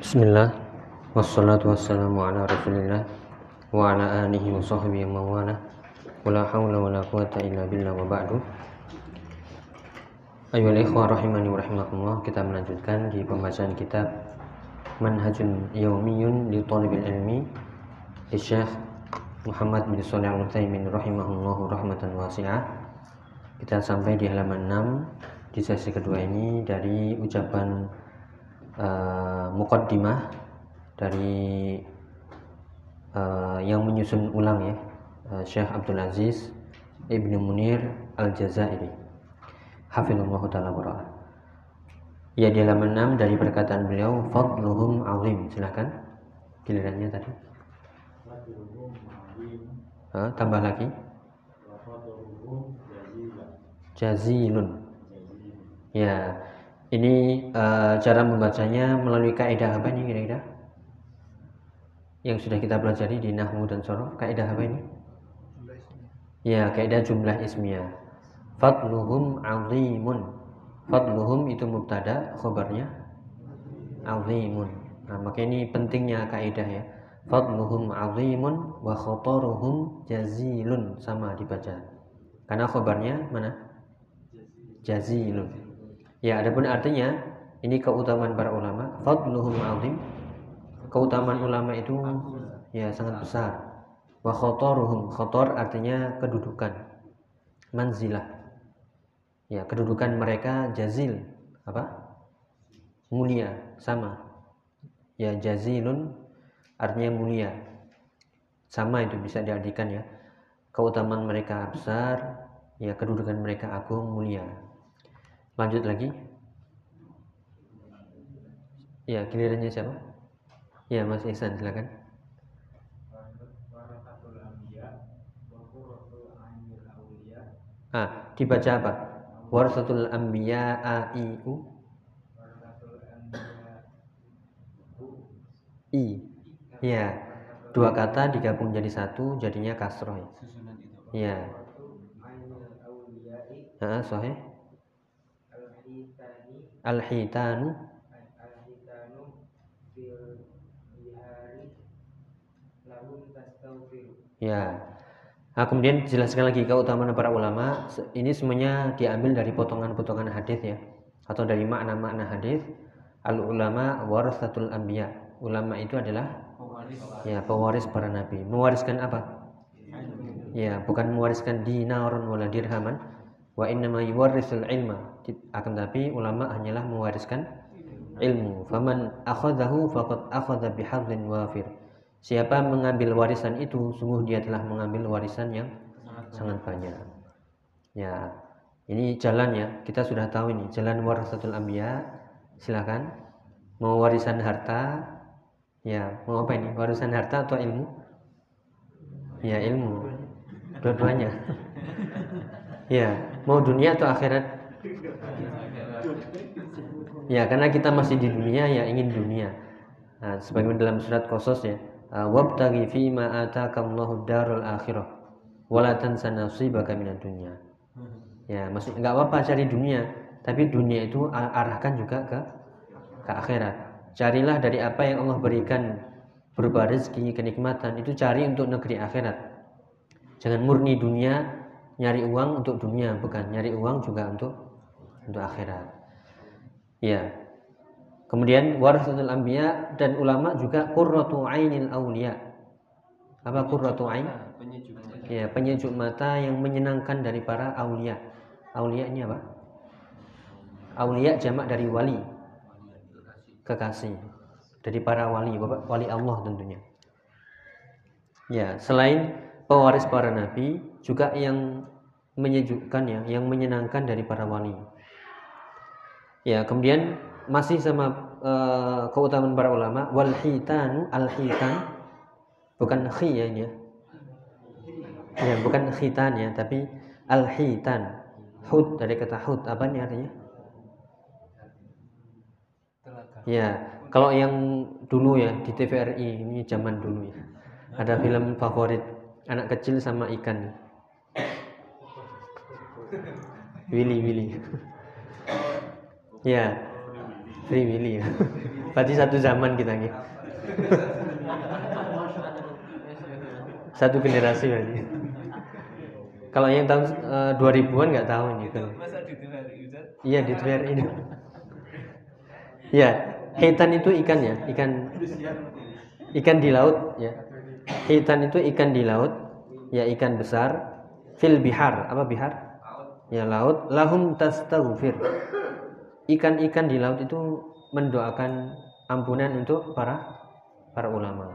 Bismillah. Wassalatu wassalamu ala rasulillah Wa ala alihi wa sahbihi wa mawala Wa la hawla wa la quwata illa billah wa ba'du. Ayuhal ikhwah rahimani wa rahimakumullah Kita melanjutkan di pembahasan kitab Manhajun Yawmiyun li talibil ilmi Di Syekh Muhammad bin Salih al-Uthaymin rahimahullahu rahmatan wasi'ah. Kita sampai di halaman 6 Di sesi kedua ini dari ucapan uh, mukaddimah dari uh, yang menyusun ulang ya uh, Syekh Abdul Aziz Ibnu Munir Al-Jazairi Hafizullah taala barah. Ya di halaman 6 dari perkataan beliau fadluhum azim. Silakan. Gilirannya tadi. Ha, tambah lagi. Jazilun. Ya, ini uh, cara membacanya melalui kaidah apa ini kira-kira? Yang sudah kita pelajari di Nahwu dan Sorof, kaidah apa ini? Ya, kaidah jumlah ismiyah. Fadluhum azimun. Fadluhum itu mubtada, khobarnya azimun. Nah, maka ini pentingnya kaidah ya. Fadluhum azimun wa khotoruhum jazilun sama dibaca. Karena khobarnya mana? Jazilun. Ya, adapun artinya ini keutamaan para ulama, fadluhum azim. Keutamaan ulama itu ya sangat besar. Wa khotoruhum, khotor artinya kedudukan. Manzilah. Ya, kedudukan mereka jazil apa? Mulia, sama. Ya, jazilun artinya mulia. Sama itu bisa diartikan ya. Keutamaan mereka besar, ya kedudukan mereka agung, mulia. Lanjut lagi. Ya, gilirannya siapa? Ya, Mas Ihsan silakan. Ah, dibaca apa? Warasatul anbiya aiu i. Ya. Dua kata digabung jadi satu jadinya kasroh. Ya. Ah, sahih. Al-hitanu Ya. Nah, kemudian jelaskan lagi keutamaan para ulama. Ini semuanya diambil dari potongan-potongan hadis ya, atau dari makna-makna hadis. Al ulama warasatul anbiya. Ulama itu adalah ya pewaris para nabi. Mewariskan apa? Ya, bukan mewariskan dinaron wala dirhaman. Wa innama yuwarrisul ilma. Akan tapi ulama hanyalah mewariskan ilmu. Faman akhadahu faqad akhadha bihadzin wafir. Siapa mengambil warisan itu, sungguh dia telah mengambil warisan yang sangat, sangat banyak. Ya, ini jalan ya. Kita sudah tahu ini jalan warasatul anbiya. Silakan. Mau warisan harta, ya mau apa ini? Warisan harta atau ilmu? Ya ilmu. Dua-duanya. ya, mau dunia atau akhirat? Ya, karena kita masih di dunia ya ingin dunia. Nah, sebagaimana dalam surat Qasas ya, wabtaghi fi ma atakallahu darul akhirah wala tansa nasibaka minad dunya. Ya, maksud enggak apa-apa cari dunia, tapi dunia itu arahkan juga ke ke akhirat. Carilah dari apa yang Allah berikan berupa rezeki, kenikmatan, itu cari untuk negeri akhirat. Jangan murni dunia, nyari uang untuk dunia, bukan nyari uang juga untuk untuk akhirat. Ya, Kemudian warasatul anbiya dan ulama juga qurratu ainil auliya. Apa qurratu ain? Ya, penyejuk mata yang menyenangkan dari para aulia. Aulia ini apa? Aulia jamak dari wali. Kekasih. Dari para wali, wali Allah tentunya. Ya, selain pewaris para nabi, juga yang menyejukkan ya, yang menyenangkan dari para wali. Ya, kemudian masih sama uh, keutamaan para ulama wal hitanu al hitan. Bukan khi ya ya. ya bukan khitan ya tapi al hitan. Hud dari kata hud apa nih artinya? Ya kalau yang dulu ya di TVRI ini zaman dulu ya. Ada film favorit anak kecil sama ikan. Willy Willy ya Free Willy. Berarti satu zaman kita nih. satu generasi berarti. Kalau yang tahun uh, 2000-an nggak tahu ini kan. Iya di Twitter ini. Ya, hitan itu ikan ya, ikan ikan di laut ya. Hitan itu ikan di laut, ya ikan besar. Fil bihar, apa bihar? Ya laut. Lahum tastaghfir. Ikan-ikan di laut itu mendoakan ampunan untuk para para ulama.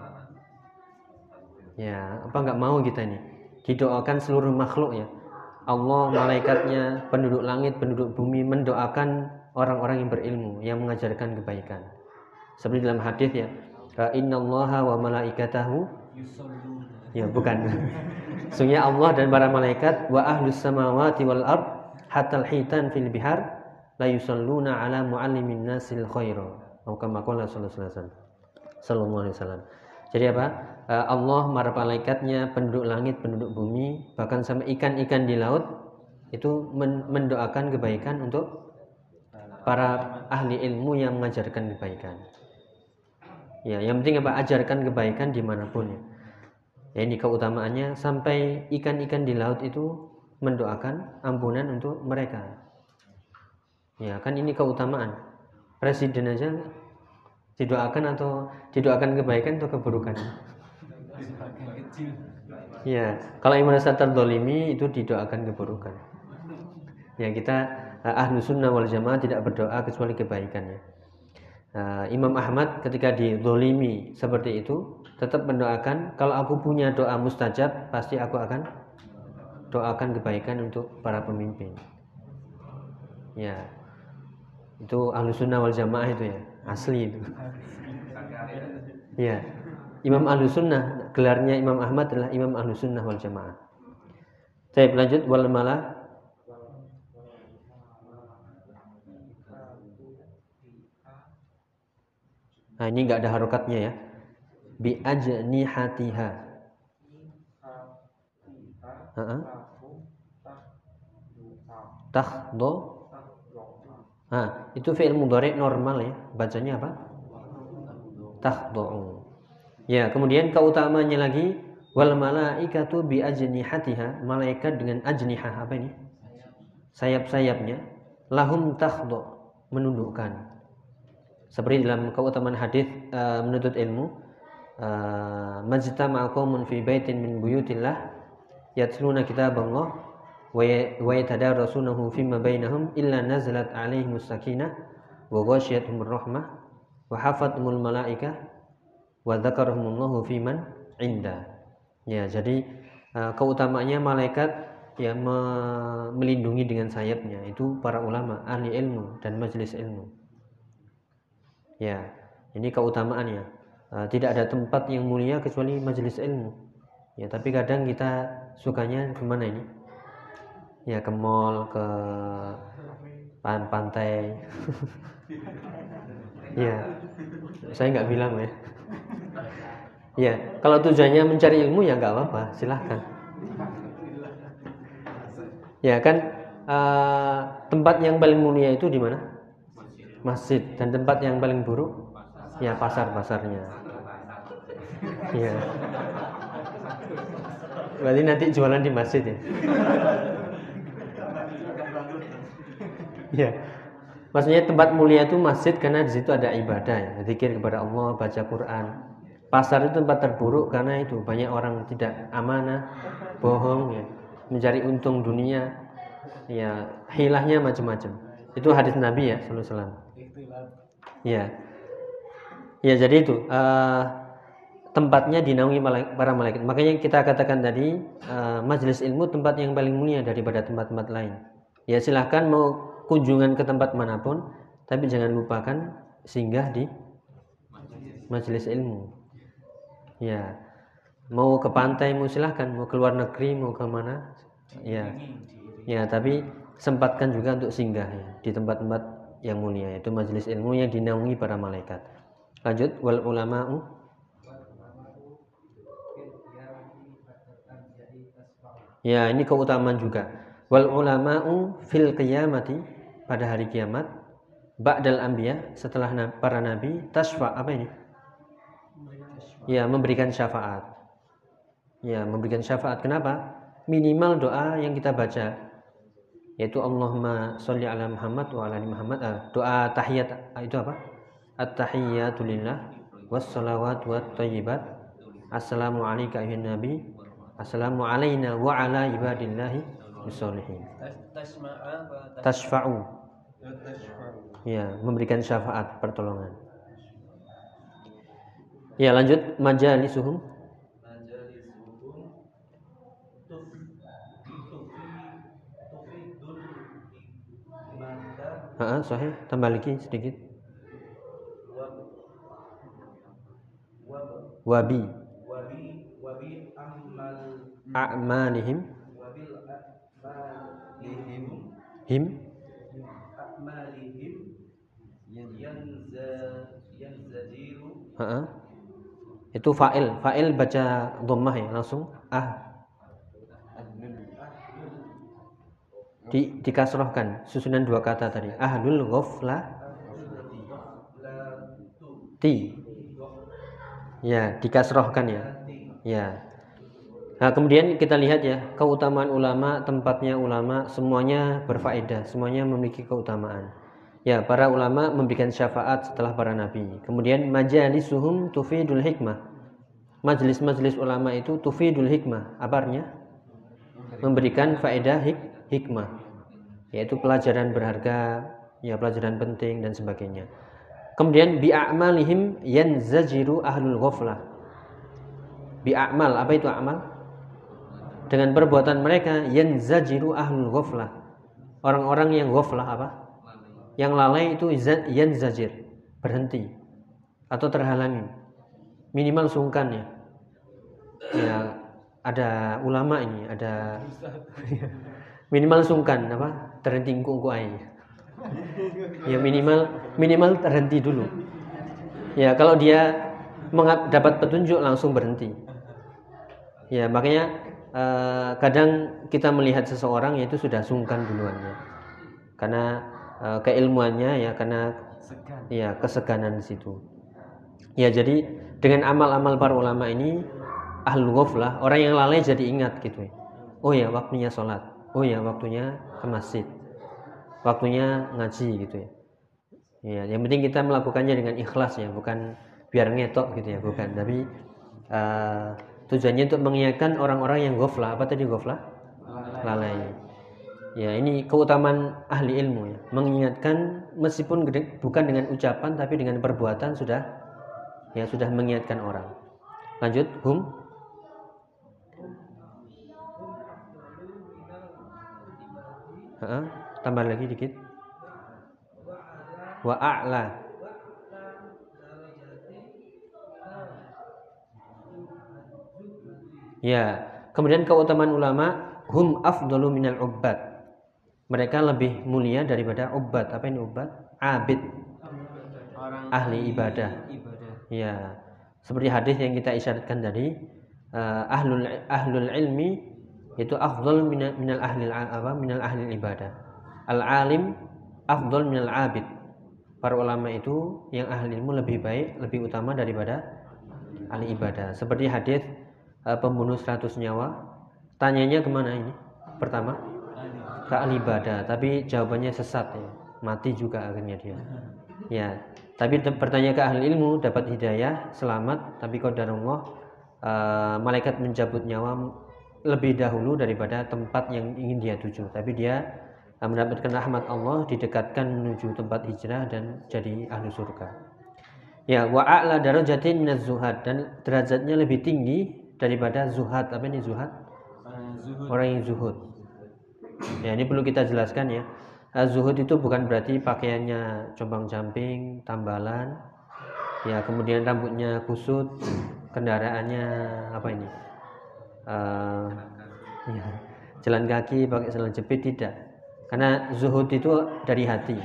Ya, apa nggak mau kita ini? Didoakan seluruh makhluk ya. Allah, malaikatnya, penduduk langit, penduduk bumi mendoakan orang-orang yang berilmu, yang mengajarkan kebaikan. Seperti dalam hadis ya, Innallaha wa malaikatahu Ya, bukan. Sungguhnya Allah dan para malaikat wa ahlus samawati wal ard hatal hitan fil bihar la yusalluna ala muallimin nasil khaira. Atau kama qala sallallahu alaihi wasallam. Jadi apa? Eh, Allah, para malaikatnya, penduduk langit, penduduk bumi, bahkan sampai ikan-ikan di laut itu mendoakan kebaikan untuk para ahli ilmu yang mengajarkan kebaikan. Ya, yang penting apa? Ajarkan kebaikan di mana pun ya. Ya ini keutamaannya sampai ikan-ikan di laut itu mendoakan ampunan untuk mereka. Ya kan ini keutamaan. Presiden aja didoakan atau didoakan kebaikan atau keburukan. Ya, kalau yang merasa terdolimi itu didoakan keburukan. Ya kita eh, ahlu sunnah wal jamaah tidak berdoa kecuali kebaikan ya. Uh, Imam Ahmad ketika didolimi seperti itu tetap mendoakan kalau aku punya doa mustajab pasti aku akan doakan kebaikan untuk para pemimpin. Ya, itu ahlu sunnah wal jamaah itu ya asli itu. Ya, Imam ahlu sunnah gelarnya Imam Ahmad adalah Imam Ahlu Sunnah wal Jamaah. Saya lanjut wal malah Nah ini nggak ada harokatnya ya. Bi ajni hatiha. Uh-uh. Nah, itu fi'il mudhari normal ya. Bacanya apa? Takhdo. Ya, kemudian keutamanya lagi wal malaikatu bi ajnihatiha, malaikat dengan ajnihah apa ini? Sayap-sayapnya lahum takhdu, menundukkan. Seperti dalam keutamaan hadis uh, menuntut ilmu, uh, majtama'a qaumun fi baitin min buyutillah yatluna kitaballah fima bainahum illa nazalat alaihimus sakinah wa ghashiyatuhumur rahmah wa hafathumul malaikah wa dzakarahumullahu fiman inda. Ya, jadi uh, keutamaannya malaikat me melindungi dengan sayapnya itu para ulama, ahli ilmu dan majelis ilmu. Ya, ini keutamaannya. Uh, tidak ada tempat yang mulia kecuali majelis ilmu. Ya, tapi kadang kita sukanya ke mana ini? Ya, ke mall, ke pantai. ya, saya nggak bilang ya. Ya, kalau tujuannya mencari ilmu ya nggak apa-apa, silahkan. Ya kan uh, tempat yang paling mulia itu di mana? Masjid. Dan tempat yang paling buruk ya pasar pasarnya. Ya. Berarti nanti jualan di masjid ya. Ya. Maksudnya tempat mulia itu masjid karena di situ ada ibadah ya, zikir kepada Allah, baca Quran pasar itu tempat terburuk karena itu banyak orang tidak amanah, bohong ya, mencari untung dunia, ya hilahnya macam-macam. Itu hadis Nabi ya, sallallahu alaihi. Ya. Ya, jadi itu uh, tempatnya dinaungi para malaikat. Makanya kita katakan tadi uh, majelis ilmu tempat yang paling mulia daripada tempat-tempat lain. Ya silahkan mau kunjungan ke tempat mana pun, tapi jangan lupakan singgah di majelis ilmu. Ya. Mau ke pantai mau silahkan, mau ke luar negeri mau ke mana? Ya. Ya, tapi sempatkan juga untuk singgah ya di tempat-tempat yang mulia itu majelis ilmu yang dinaungi para malaikat. Lanjut wal ulama'u Ya, ini keutamaan juga. Wal ulama'u fil qiyamati pada hari kiamat ba'dal anbiya setelah para nabi tasfa apa ini? Ya, memberikan syafaat. Ya, memberikan syafaat. Kenapa? Minimal doa yang kita baca yaitu Allahumma sholli ala Muhammad wa ala Muhammad. Ah, doa tahiyat ah, itu apa? At-tahiyyatu lillah wassalawat wat thayyibat. Assalamu alayka ayuhan nabi. Assalamu alayna wa ala ibadillahi sholihin. Tasfa'u. Ya, memberikan syafaat pertolongan. Ya, lanjut majalisuhum. Ah, sahih. Tambah lagi sedikit. Wabi. Wabi wabi amal a'malihim wabil a'malihim him a'malihim yanza Itu fa'il. Fa'il baca dhammah ya langsung. Ah. Di dikasrohkan. Susunan dua kata tadi. Ahlul ghafla. Ti. Ya dikasrohkan ya. Ya. Nah kemudian kita lihat ya keutamaan ulama tempatnya ulama semuanya berfaedah semuanya memiliki keutamaan ya para ulama memberikan syafaat setelah para nabi. Kemudian majalisuhum tufidul hikmah. Majelis-majelis ulama itu tufidul hikmah. Apa memberikan faedah hik hikmah. Yaitu pelajaran berharga ya pelajaran penting dan sebagainya. Kemudian bi'amalihim yanzajiru ahlul ghaflah. Bi'amal apa itu amal? Dengan perbuatan mereka yanzajiru ahlul ghaflah. Orang-orang yang ghaflah apa yang lalai itu yanzajir berhenti atau terhalangi minimal sungkan ya. Ya ada ulama ini ada minimal sungkan apa? Terhenti ku ya minimal minimal terhenti dulu. Ya kalau dia dapat petunjuk langsung berhenti. Ya makanya eh, kadang kita melihat seseorang yaitu sudah sungkan duluannya karena eh, keilmuannya ya karena ya keseganan di situ. Ya jadi dengan amal-amal para ulama ini ahlu ghaflah orang yang lalai jadi ingat gitu oh ya waktunya sholat. Oh ya waktunya ke masjid. Waktunya ngaji gitu ya. Ya yang penting kita melakukannya dengan ikhlas ya bukan biar ngetok gitu ya bukan. Tapi uh, tujuannya untuk mengingatkan orang-orang yang goflah apa tadi goflah lalai ya ini keutamaan ahli ilmu ya mengingatkan meskipun bukan dengan ucapan tapi dengan perbuatan sudah ya sudah mengingatkan orang lanjut hum Ha, tambah lagi dikit. Wa a'la. Ya, kemudian keutamaan ulama hum afdalu minal ubbad. Mereka lebih mulia daripada ubbad. Apa ini ubbad? Abid. Orang ahli ibadah. ibadah. Ya. Seperti hadis yang kita isyaratkan tadi, uh, ahlul ahlul ilmi itu afdal minal, minal ahli apa minal ahli ibadah al alim afdal minal abid para ulama itu yang ahli ilmu lebih baik lebih utama daripada ahli ibadah seperti hadis uh, pembunuh 100 nyawa tanyanya ke mana ini pertama ke ahli ibadah tapi jawabannya sesat ya. Mati juga akhirnya dia. Ya tapi bertanya ke ahli ilmu dapat hidayah selamat tapi qadarullah uh, malaikat mencabut nyawa lebih dahulu daripada tempat yang ingin dia tuju. Tapi dia uh, mendapatkan rahmat Allah didekatkan menuju tempat hijrah dan jadi ahli surga. Ya wa a'la darajatin minaz zuhad dan derajatnya lebih tinggi daripada zuhad. Apa ini zuhad? Uh, orang yang zuhud ya ini perlu kita jelaskan ya. Uh, zuhud itu bukan berarti pakaiannya combang camping tambalan ya kemudian rambutnya kusut kendaraannya apa ini? Uh, ya, jalan kaki pakai sandal jepit tidak. Karena zuhud itu dari hati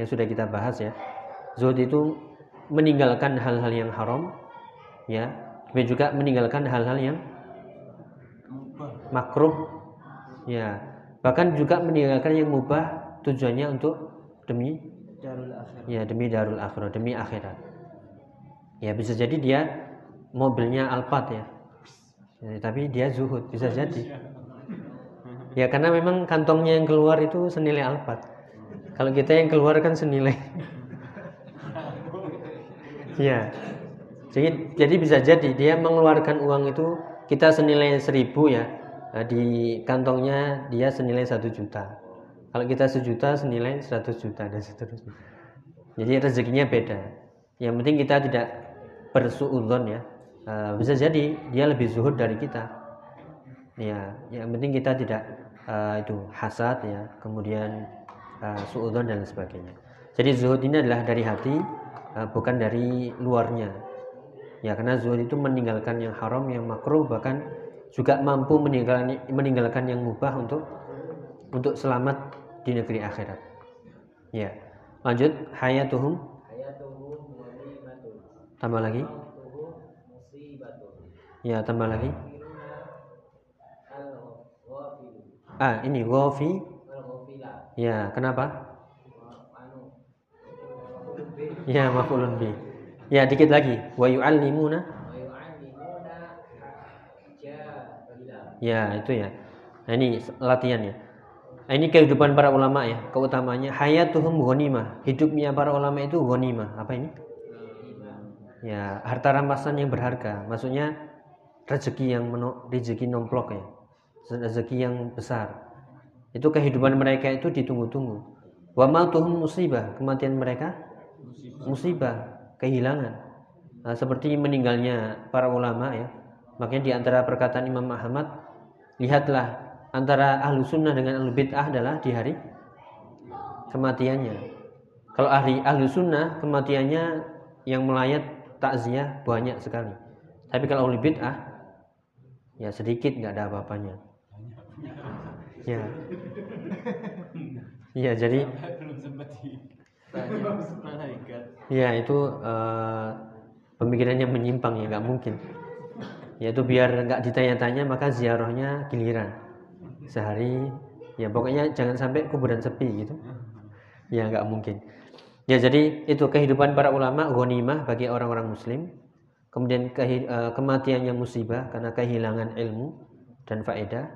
yang sudah kita bahas ya. Zuhud itu meninggalkan hal-hal yang haram ya. Tapi juga meninggalkan hal-hal yang makruh ya bahkan juga meninggalkan yang mubah tujuannya untuk demi ya demi darul akhirah demi akhirat. Ya bisa jadi dia mobilnya Alphard ya. ya tapi dia zuhud bisa jadi. ya. Karena memang kantongnya yang keluar itu senilai Alphard kalau kita yang keluar kan senilai. Ya. Jadi jadi bisa jadi dia mengeluarkan uang itu kita senilai seribu ya di kantongnya dia senilai satu juta kalau kita sejuta senilai 100 juta dan seterusnya. Jadi rezekinya beda. Yang penting kita tidak bersuudzon ya. Uh, bisa jadi dia lebih zuhud dari kita. Ya, yang penting kita tidak uh, itu hasad ya, kemudian uh, suudzon dan sebagainya. Jadi zuhud ini adalah dari hati, uh, bukan dari luarnya. Ya, karena zuhud itu meninggalkan yang haram, yang makruh, bahkan juga mampu meninggalkan meninggalkan yang mubah untuk untuk selamat di negeri akhirat. Ya. Lanjut hayatuhum. Tambah lagi. Ya, tambah lagi. Ah, ini ghafi. Ya, kenapa? Ya, maf'ulun bi. Ya, dikit lagi. Wa yu'allimuna. Ya, itu ya. Nah, ini latihannya. Nah, ini kehidupan para ulama ya, keutamanya hayatuhum ghanimah. Hidupnya para ulama itu ghanimah. Apa ini? Ya, harta rampasan yang berharga. Maksudnya rezeki yang meno, rezeki nomplok ya. Rezeki yang besar. Itu kehidupan mereka itu ditunggu-tunggu. Wa mautuhum musibah, kematian mereka musibah, kehilangan. Nah, seperti meninggalnya para ulama ya. Makanya di antara perkataan Imam Ahmad, lihatlah antara ahlu sunnah dengan ahlu bid'ah adalah di hari kematiannya. Kalau ahli ahlu sunnah kematiannya yang melayat takziah banyak sekali. Tapi kalau ahlu bid'ah ya sedikit nggak ada apa-apanya. Ya. Ya jadi Ya itu uh, pemikirannya menyimpang ya nggak mungkin. Ya itu biar nggak ditanya-tanya maka ziarahnya giliran. Sehari ya pokoknya jangan sampai kuburan sepi gitu. Ya nggak mungkin. Ya jadi itu kehidupan para ulama ghanimah bagi orang-orang muslim. Kemudian ke, uh, kematian yang musibah karena kehilangan ilmu dan faedah.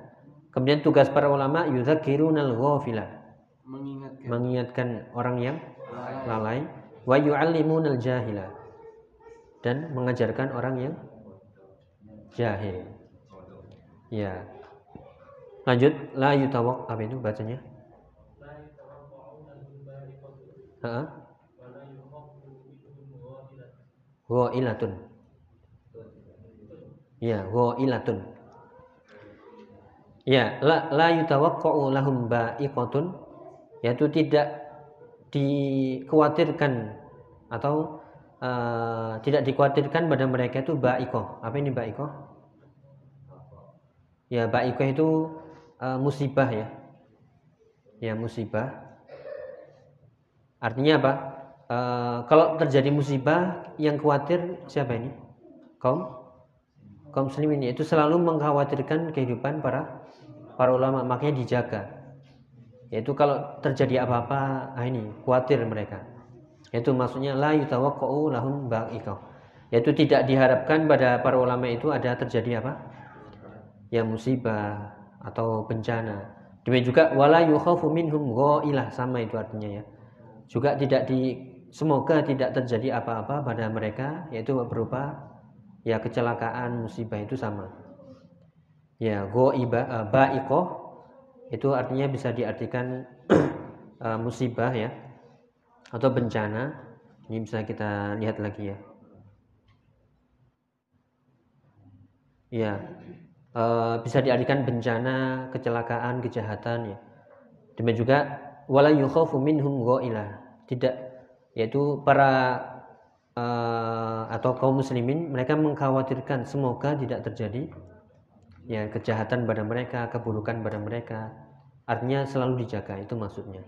Kemudian tugas para ulama yudzakirunal ghafila. Mengingatkan. mengingatkan orang yang lalai. Wa yu'allimunal jahila. Dan mengajarkan orang yang jahil ya Lanjut, la yutawak apa itu bacanya? Heeh. ilatun. Ya, ilatun. Ya, la la yutawaqqa'u lahum ba'iqatun yaitu tidak dikhawatirkan atau uh, tidak dikhawatirkan pada mereka itu ba'iqah. Apa ini ba'iqah? Ya, ba'iqah itu uh, musibah ya. Ya musibah. Artinya apa? Uh, kalau terjadi musibah yang khawatir siapa ini? Kaum kaum muslimin itu selalu mengkhawatirkan kehidupan para para ulama makanya dijaga. Yaitu kalau terjadi apa-apa, nah ini khawatir mereka. Yaitu maksudnya la yutawaqqa'u lahum ba'iqah. Yaitu tidak diharapkan pada para ulama itu ada terjadi apa? Ya musibah, atau bencana. Demikian juga wala yukhafu minhum ghailah sama itu artinya ya. Juga tidak di semoga tidak terjadi apa-apa pada mereka yaitu berupa ya kecelakaan musibah itu sama. Ya ghaiba uh, ba'iqah itu artinya bisa diartikan uh, musibah ya atau bencana. Ini bisa kita lihat lagi ya. Ya, e, bisa diartikan bencana, kecelakaan, kejahatan ya. Demikian juga wala yukhafu minhum ghailah. Tidak yaitu para e, atau kaum muslimin mereka mengkhawatirkan semoga tidak terjadi ya kejahatan pada mereka, keburukan pada mereka. Artinya selalu dijaga itu maksudnya.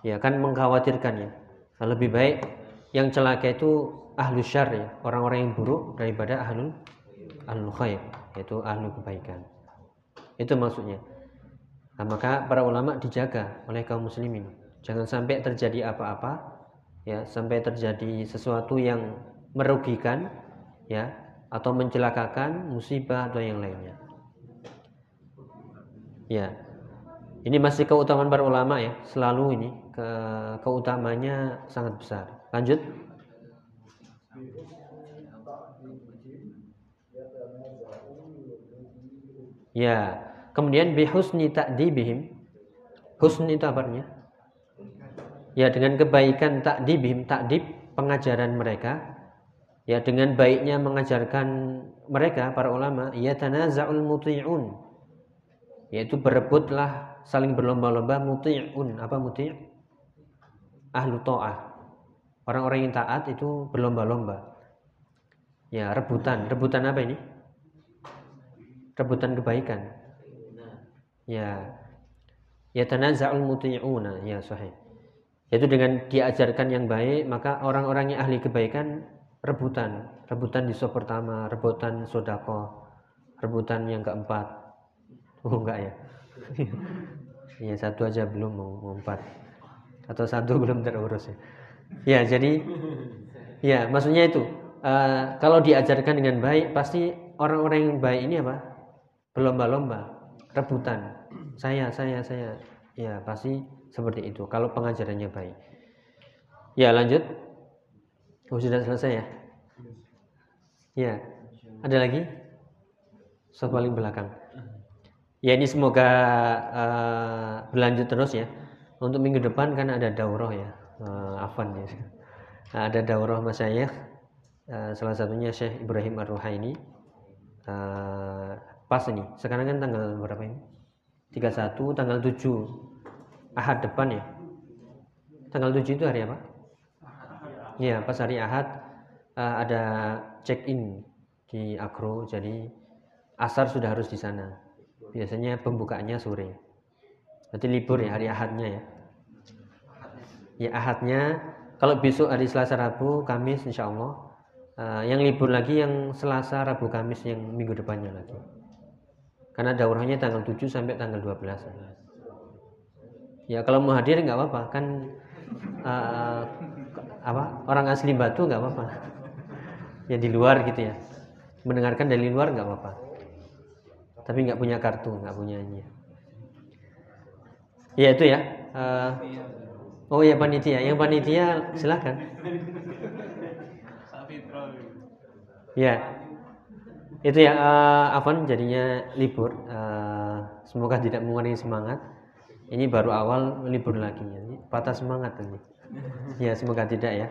Ya kan mengkhawatirkan ya. Lebih baik yang celaka itu ahlu syar ya, orang-orang yang buruk daripada ahlu ahlul khair yaitu ahlu kebaikan itu maksudnya nah, maka para ulama dijaga oleh kaum muslimin Jangan sampai terjadi apa-apa ya, sampai terjadi sesuatu yang merugikan ya atau mencelakakan musibah atau yang lainnya. Ya. Ini masih keutamaan para ulama ya, selalu ini ke keutamanya sangat besar. Lanjut. Ya, kemudian bihusni ta'dibihim. Husni itu apa? Ya, dengan kebaikan ta'dibihim, ta'dib pengajaran mereka. Ya, dengan baiknya mengajarkan mereka para ulama, ya tanaza'ul muti'un. Yaitu berebutlah saling berlomba-lomba muti'un. Apa muti'? Ahlu ta'ah. Orang-orang yang taat itu berlomba-lomba. Ya, rebutan. Rebutan apa ini? Rebutan kebaikan. Ya. Ya tanaza'ul muti'una. Ya, sahih. Yaitu dengan diajarkan yang baik, maka orang-orang yang ahli kebaikan rebutan. Rebutan di sop pertama, rebutan sodako, rebutan yang keempat. Oh enggak ya. Iya satu aja belum mau, empat atau satu belum terurus ya. Ya jadi ya maksudnya itu uh, kalau diajarkan dengan baik pasti orang-orang yang baik ini apa berlomba-lomba rebutan saya saya saya ya pasti seperti itu kalau pengajarannya baik. Ya lanjut. Oh sudah selesai ya. Ya ada lagi? So paling belakang. Ya ini semoga uh, berlanjut terus ya. Untuk minggu depan kan ada daurah ya, uh, Afan ya. Nah, ada daurah mas saya, uh, salah satunya Syekh Ibrahim Ar-Ruhaini. Uh, pas ini, sekarang kan tanggal berapa ini? 31, tanggal 7 Ahad depan ya. Tanggal 7 itu hari apa? Ya, pas hari Ahad uh, ada check-in di Akro, jadi asar sudah harus di sana biasanya pembukaannya sore. Berarti libur ya hari ahadnya ya? Ya ahadnya. Kalau besok hari selasa rabu kamis insya Allah. Uh, yang libur lagi yang selasa rabu kamis yang minggu depannya lagi. Karena daurahnya tanggal 7 sampai tanggal 12 ya kalau mau hadir nggak apa-apa. Kan uh, apa orang asli batu nggak apa-apa. Ya di luar gitu ya. Mendengarkan dari luar nggak apa-apa tapi nggak punya kartu nggak punya ini ya itu ya. Uh, oh ya panitia. Yang panitia silahkan ya. Itu ya uh, Afan jadinya libur. Uh, semoga tidak mengurangi semangat. Ini baru awal libur lagi. Ini patah semangat ini. Ya semoga tidak ya.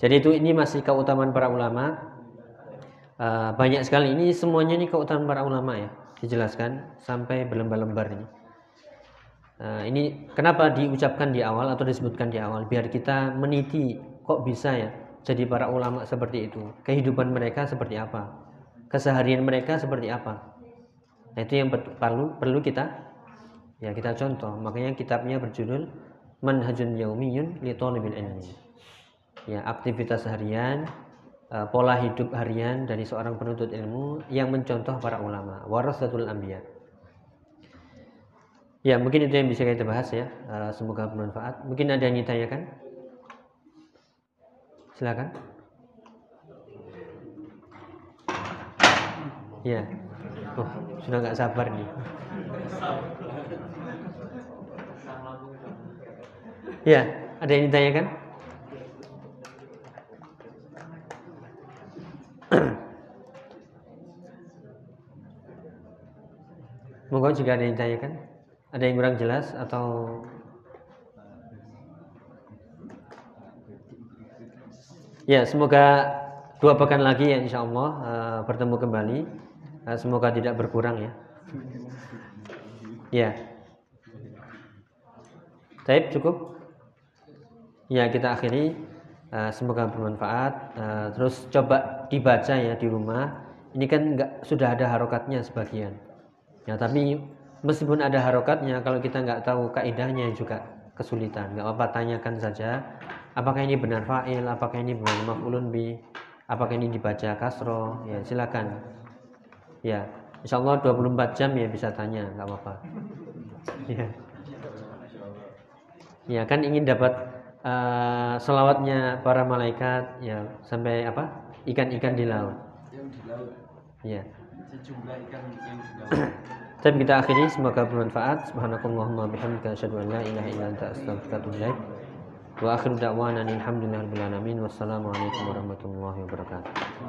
Jadi itu ini masih keutamaan para ulama uh, banyak sekali. Ini semuanya ini keutamaan para ulama ya dijelaskan sampai berlembar-lembar ini. Uh, ini kenapa diucapkan di awal atau disebutkan di awal? Biar kita meniti kok bisa ya jadi para ulama seperti itu. Kehidupan mereka seperti apa? Keseharian mereka seperti apa? Nah, itu yang perlu perlu kita ya kita contoh. Makanya kitabnya berjudul Manhajun Yaumiyun li Ilmi. Ya aktivitas harian uh, pola hidup harian dari seorang penuntut ilmu yang mencontoh para ulama warasatul anbiya. Ya mungkin itu yang bisa kita bahas ya. Uh, semoga bermanfaat. Mungkin ada yang ditanyakan? Silakan. Ya. Oh sudah nggak sabar nih. Ya ada yang ditanyakan Monggo jika ada yang ditanyakan, ada yang kurang jelas atau Ya, semoga dua pekan lagi ya insya Allah uh, bertemu kembali. Uh, semoga tidak berkurang ya. Ya. Taib cukup? Ya, kita akhiri. Uh, semoga bermanfaat. Uh, terus coba dibaca ya di rumah. Ini kan enggak sudah ada harokatnya sebagian. Ya, tapi meskipun ada harokatnya, kalau kita nggak tahu kaidahnya juga kesulitan. Nggak apa tanyakan saja, apakah ini benar fa'il, apakah ini benar maf'ulun bi, apakah ini dibaca kasro, ya silakan. Ya, insya Allah 24 jam ya bisa tanya, nggak apa-apa. Ya. ya kan ingin dapat uh, selawatnya para malaikat ya sampai apa? Ikan-ikan di laut. Yang di laut. Ya sejumlah ikan yang di laut. Tapi kita akhiri semoga bermanfaat. Subhanakallahumma bihamdika asyhadu an la ilaha illa anta astaghfiruka wa atubu ilaik. Wa akhiru da'wana alhamdulillahi rabbil alamin. Wassalamu alaikum warahmatullahi wabarakatuh